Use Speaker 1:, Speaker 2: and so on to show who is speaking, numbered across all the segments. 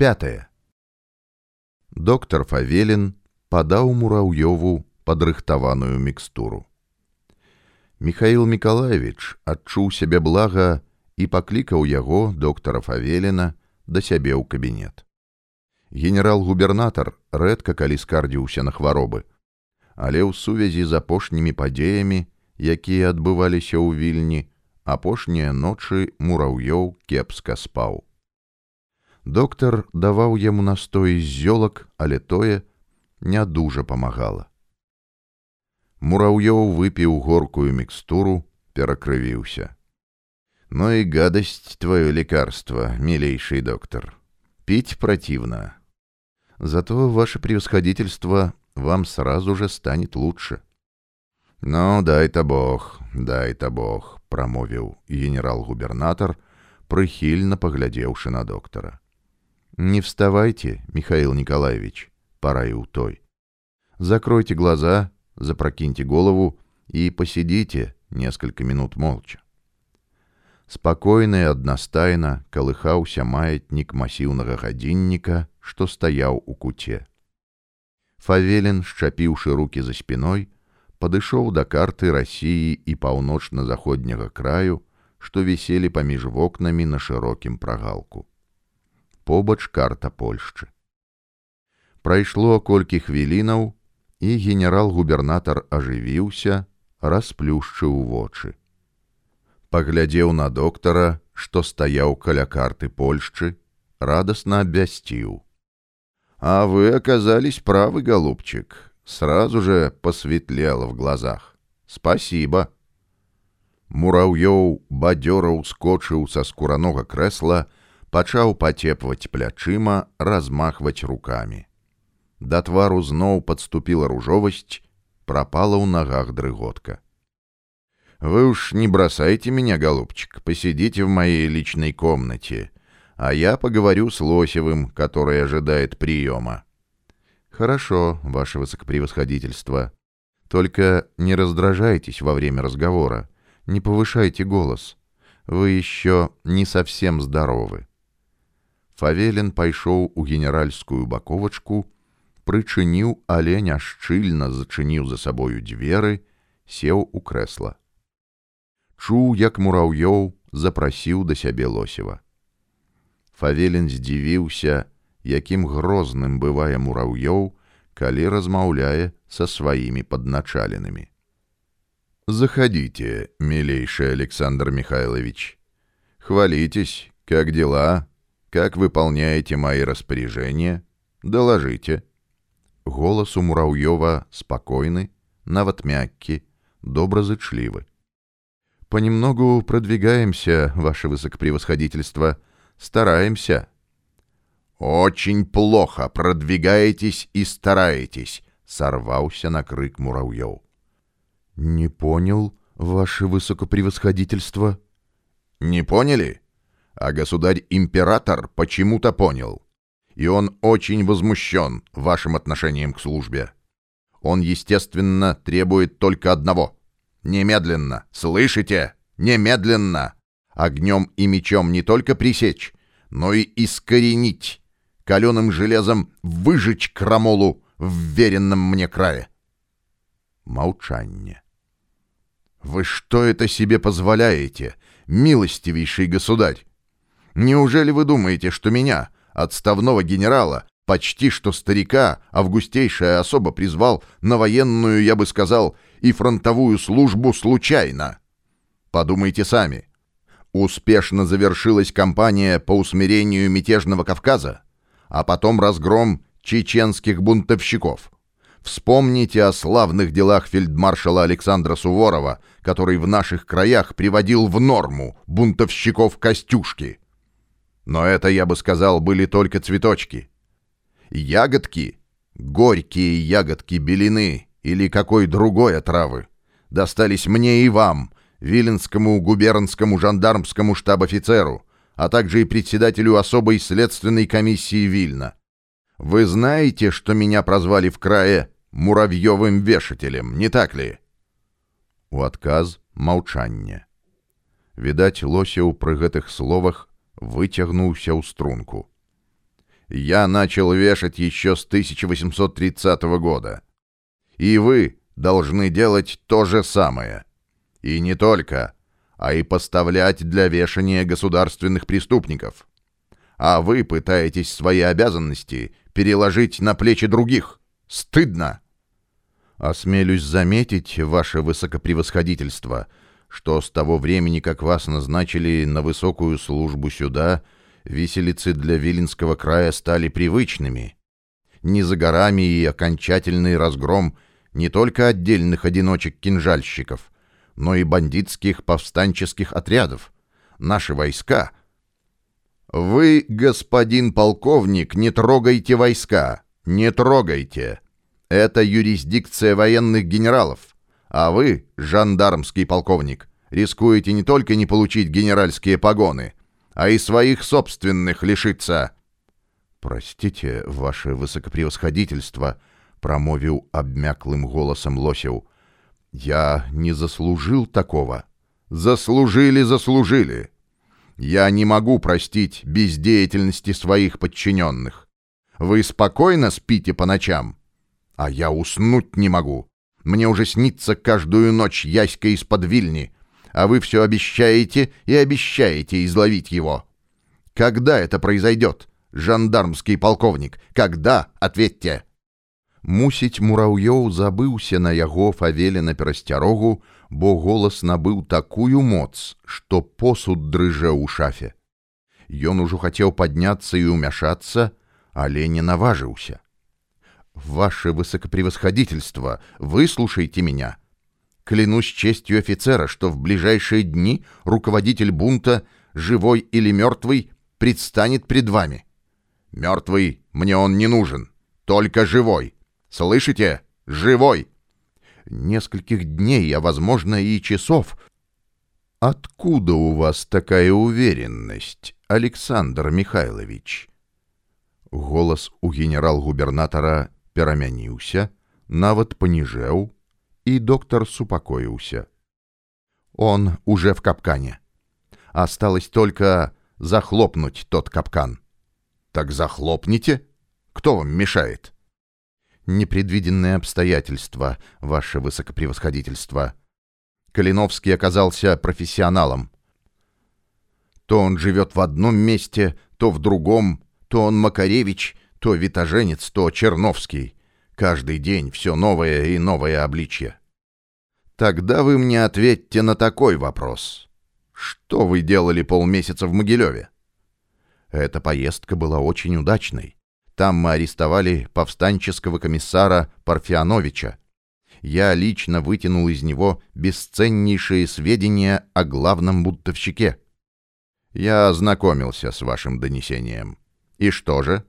Speaker 1: пятое доктор фавелін падаў мураўёву падрыхтаваную мікстуру михаил миколаевич адчуў сябе блага і паклікаў яго доктара фавеліна да сябе ў кабінет генерал-губернатар рэдка калі скардзіўся на хваробы але ў сувязі з апошнімі падзеямі якія адбываліся ў вільні апошнія ночы мураўёў кепска спаў. Доктар даваў яму настой з зёлак, але тое не дужа памагала. Мураўёў выпіў горкую мікстуру, перакрывіўся. Ну и гадость твое лекарство, милейший доктор. Пить противно. Зато ваше превосходительство вам сразу же станет лучше. Ну, дай-то бог, дай-то бог, прамовіў генерал-губернатар, прыхільна паглядзеўшы на доктара. Не вставайте, Михаил Николаевич, пораил той. Закройте глаза, запрокиньте голову и посидите несколько минут молча. Спокойно и одностайно колыхаўся маятнік масіўнага гадзінніка, што стаяў у куце. Фавелін, шчапіўшы руки за спиной, падышоў да карты рассіі і паўночна-заходняга краю, што віселі паміж вокнамі на шырокім прагалку. Побач карта Польшчы. Прайшло колькі хвілінаў, і генерал-губернатар ажывіўся, расплюшчыў вочы. Паглядзеў на доктара, што стаяў каля карты Польшчы, радасна абвясціў. А вы оказались правы, голубчик сразу же посветлело в глазах. «Спасибо!» Мураўёў бадзёра ўскочыў са скуранога крэсла, пачаў пацепваць плячыма, размахваць рукамі. Да твару зноў падступіла ружовасць, пропала ў нагах дрыготка. «Вы уж не бросайте меня, голубчик, посидите в моей личной комнате, а я поговорю с Лосевым, который ожидает приема. «Хорошо, ваше высокопревосходительство. Только не раздражайтесь во время разговора, не повышайте голос. Вы еще не совсем здоровы». Фавелин пайшоў у генеральскую баковачку, прычыніў, але няшчыльна зачыніў за сабою дзверы, сеў у крэсла. Чуў, як мураўёў запрасіў да сябе лосева. Фавелін здзівіўся, якім грозным бывае мураўёў, калі размаўляе са сваімі падначаленымі. Заходите, милейший Александр Михайлович. Хвалитесь, как дела, Как выполняете мои распоряжения, доложите. Голос у Муравьева спокойный, нават мягкий, доброзычлivы. Понемногу продвигаемся, ваше высокопревосходительство, стараемся, «Очень плохо продвигаетесь и стараетесь», — сорвался на крик муравьев. «Не понял, ваше высокопревосходительство». «Не поняли? А государь-император почему-то понял. И он очень возмущен вашим отношением к службе. Он, естественно, требует только одного. Немедленно, слышите? Немедленно! Огнем и мечом не только пресечь, но и искоренить каленым железом выжечь крамолу в веренном мне крае. Молчание. Вы что это себе позволяете, милостивейший государь? Неужели вы думаете, что меня, отставного генерала, почти что старика, августейшая особа призвал на военную, я бы сказал, и фронтовую службу случайно? Подумайте сами. Успешно завершилась кампания по усмирению мятежного Кавказа? а потом разгром чеченских бунтовщиков. Вспомните о славных делах фельдмаршала Александра Суворова, который в наших краях приводил в норму бунтовщиков Костюшки. Но это, я бы сказал, были только цветочки. Ягодки, горькие ягодки белины или какой другой отравы, достались мне и вам, Виленскому губернскому жандармскому штаб-офицеру, а также и председателю особой следственной комиссии Вильна. Вы знаете, что меня прозвали в крае муравьевым вешателем, не так ли? У адказ молчание. Відаць, лосеў пры гэтых словах выцягнуўся ў струнку. я начал вешать еще с 1830 года. И вы должны делать то же самое. И не только, а и поставлять для вешания государственных преступников. А вы пытаетесь свои обязанности переложить на плечи других. Стыдно! Осмелюсь заметить, ваше высокопревосходительство, что с того времени, как вас назначили на высокую службу сюда, виселицы для Виленского края стали привычными. Не за горами и окончательный разгром не только отдельных одиночек-кинжальщиков, но и бандитских повстанческих отрядов. Наши войска. Вы, господин полковник, не трогайте войска, не трогайте. Это юрисдикция военных генералов. А вы, жандармский полковник, рискуете не только не получить генеральские погоны, а и своих собственных лишиться. «Простите, ваше высокопревосходительство», — промовил обмяклым голосом Лосев. «Я не заслужил такого». «Заслужили, заслужили. Я не могу простить бездеятельности своих подчиненных. Вы спокойно спите по ночам, а я уснуть не могу. Мне уже снится каждую ночь Яська из-под Вильни, а вы все обещаете и обещаете изловить его. Когда это произойдет, жандармский полковник? Когда? Ответьте!» Мусіць, мураўёў забыўся на яго фавеле на перасцярогу, бо голас набыў такую моц, што посуд дрыжэў у шафе. Ён ужо хацеў падняцца і ўмяшацца, але не наважыўся. «Ваше высокопревосходительство, выслушайте меня!» Клянусь честью офицера, что в ближайшие дни руководитель бунта, живой или мертвый, предстанет пред вами. Мертвый мне он не нужен, только живой. Слышите? Живой! Нескольких дней, а, возможно, и часов. Откуда у вас такая уверенность, Александр Михайлович? Голос у генерал-губернатора перамяніўся, нават паніжэў, и доктор супокоился. Он уже в капкане. Осталось только захлопнуть тот капкан. Так захлопните. Кто вам мешает? Непредвиденные обстоятельства, ваше высокопревосходительство. Калиновский оказался профессионалом. То он живет в одном месте, то в другом, то он Макаревич, то Витоженец, то Черновский. Каждый день все новое и новое обличье. Тогда вы мне ответьте на такой вопрос. Что вы делали полмесяца в Могилеве? Эта поездка была очень удачной. Там мы арестовали повстанческого комиссара Парфяновича. Я лично вытянул из него бесценнейшие сведения о главном бунтовщике. Я ознакомился с вашим донесением. И что же?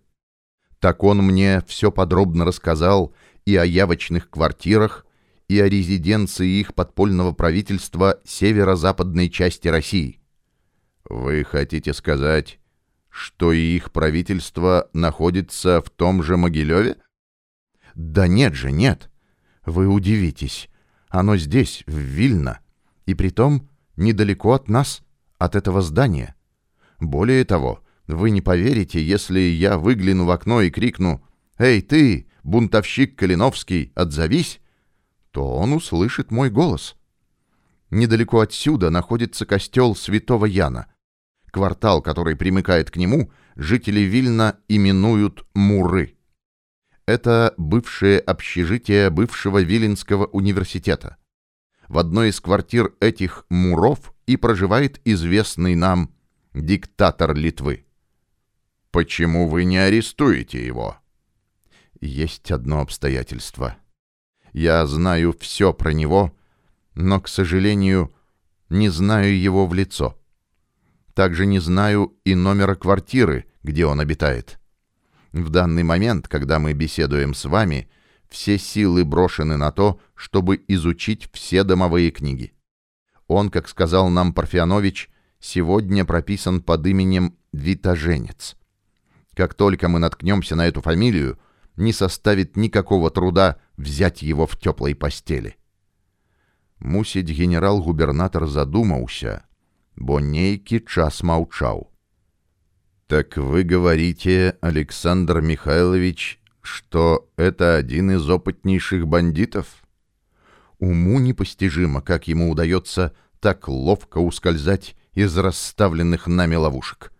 Speaker 1: Так он мне все подробно рассказал и о явочных квартирах, и о резиденции их подпольного правительства северо-западной части России. Вы хотите сказать, что и их правительство находится в том же Могилеве? Да нет же, нет. Вы удивитесь. Оно здесь, в Вильно, и притом недалеко от нас, от этого здания. Более того, вы не поверите, если я выгляну в окно и крикну «Эй, ты, бунтовщик Калиновский, отзовись!» то он услышит мой голос. Недалеко отсюда находится костел святого Яна. Квартал, который примыкает к нему, жители Вильна именуют Муры. Это бывшее общежитие бывшего Виленского университета. В одной из квартир этих Муров и проживает известный нам диктатор Литвы. Почему вы не арестуете его? Есть одно обстоятельство. Я знаю все про него, но, к сожалению, не знаю его в лицо. Также не знаю и номера квартиры, где он обитает. В данный момент, когда мы беседуем с вами, все силы брошены на то, чтобы изучить все домовые книги. Он, как сказал нам Парфянович, сегодня прописан под именем Витоженец. Как только мы наткнемся на эту фамилию, не составит никакого труда взять его в теплой постели. Мусіць генерал-губернатар задумаўся, бо нейкі час маўчаў. Так вы говорите, Александр Михайлович, что это один из опытнейших бандитов? Уму непостижимо, как ему удается так ловко ускользать из расставленных нами ловушек.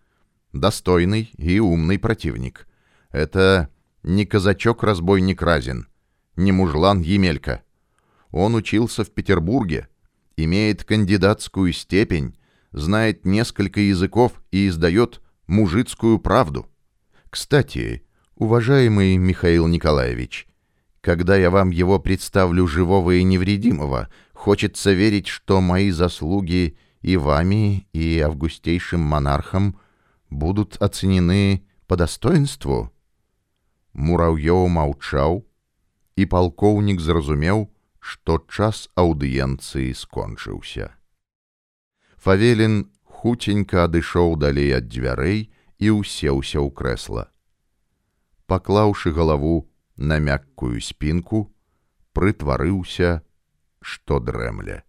Speaker 1: Достойный и умный противник. Это не казачок-разбойник Разин, не мужлан Емелька. Он учился в Петербурге, имеет кандидатскую степень, знает несколько языков и издает мужицкую правду. Кстати, уважаемый Михаил Николаевич, когда я вам его представлю живого и невредимого, хочется верить, что мои заслуги и вами, и августейшим монархом будут оценены по достоинству. Муравьёў маўчаў, і палкоўнік зразумеў, што час аўдыенцыі скончыўся. Фавелін хуценька адышоў далей ад дзвярэй і ўсеўся ў крэсла. Паклаўшы галаву на мяккую спінку, прытварыўся, што дрэмля.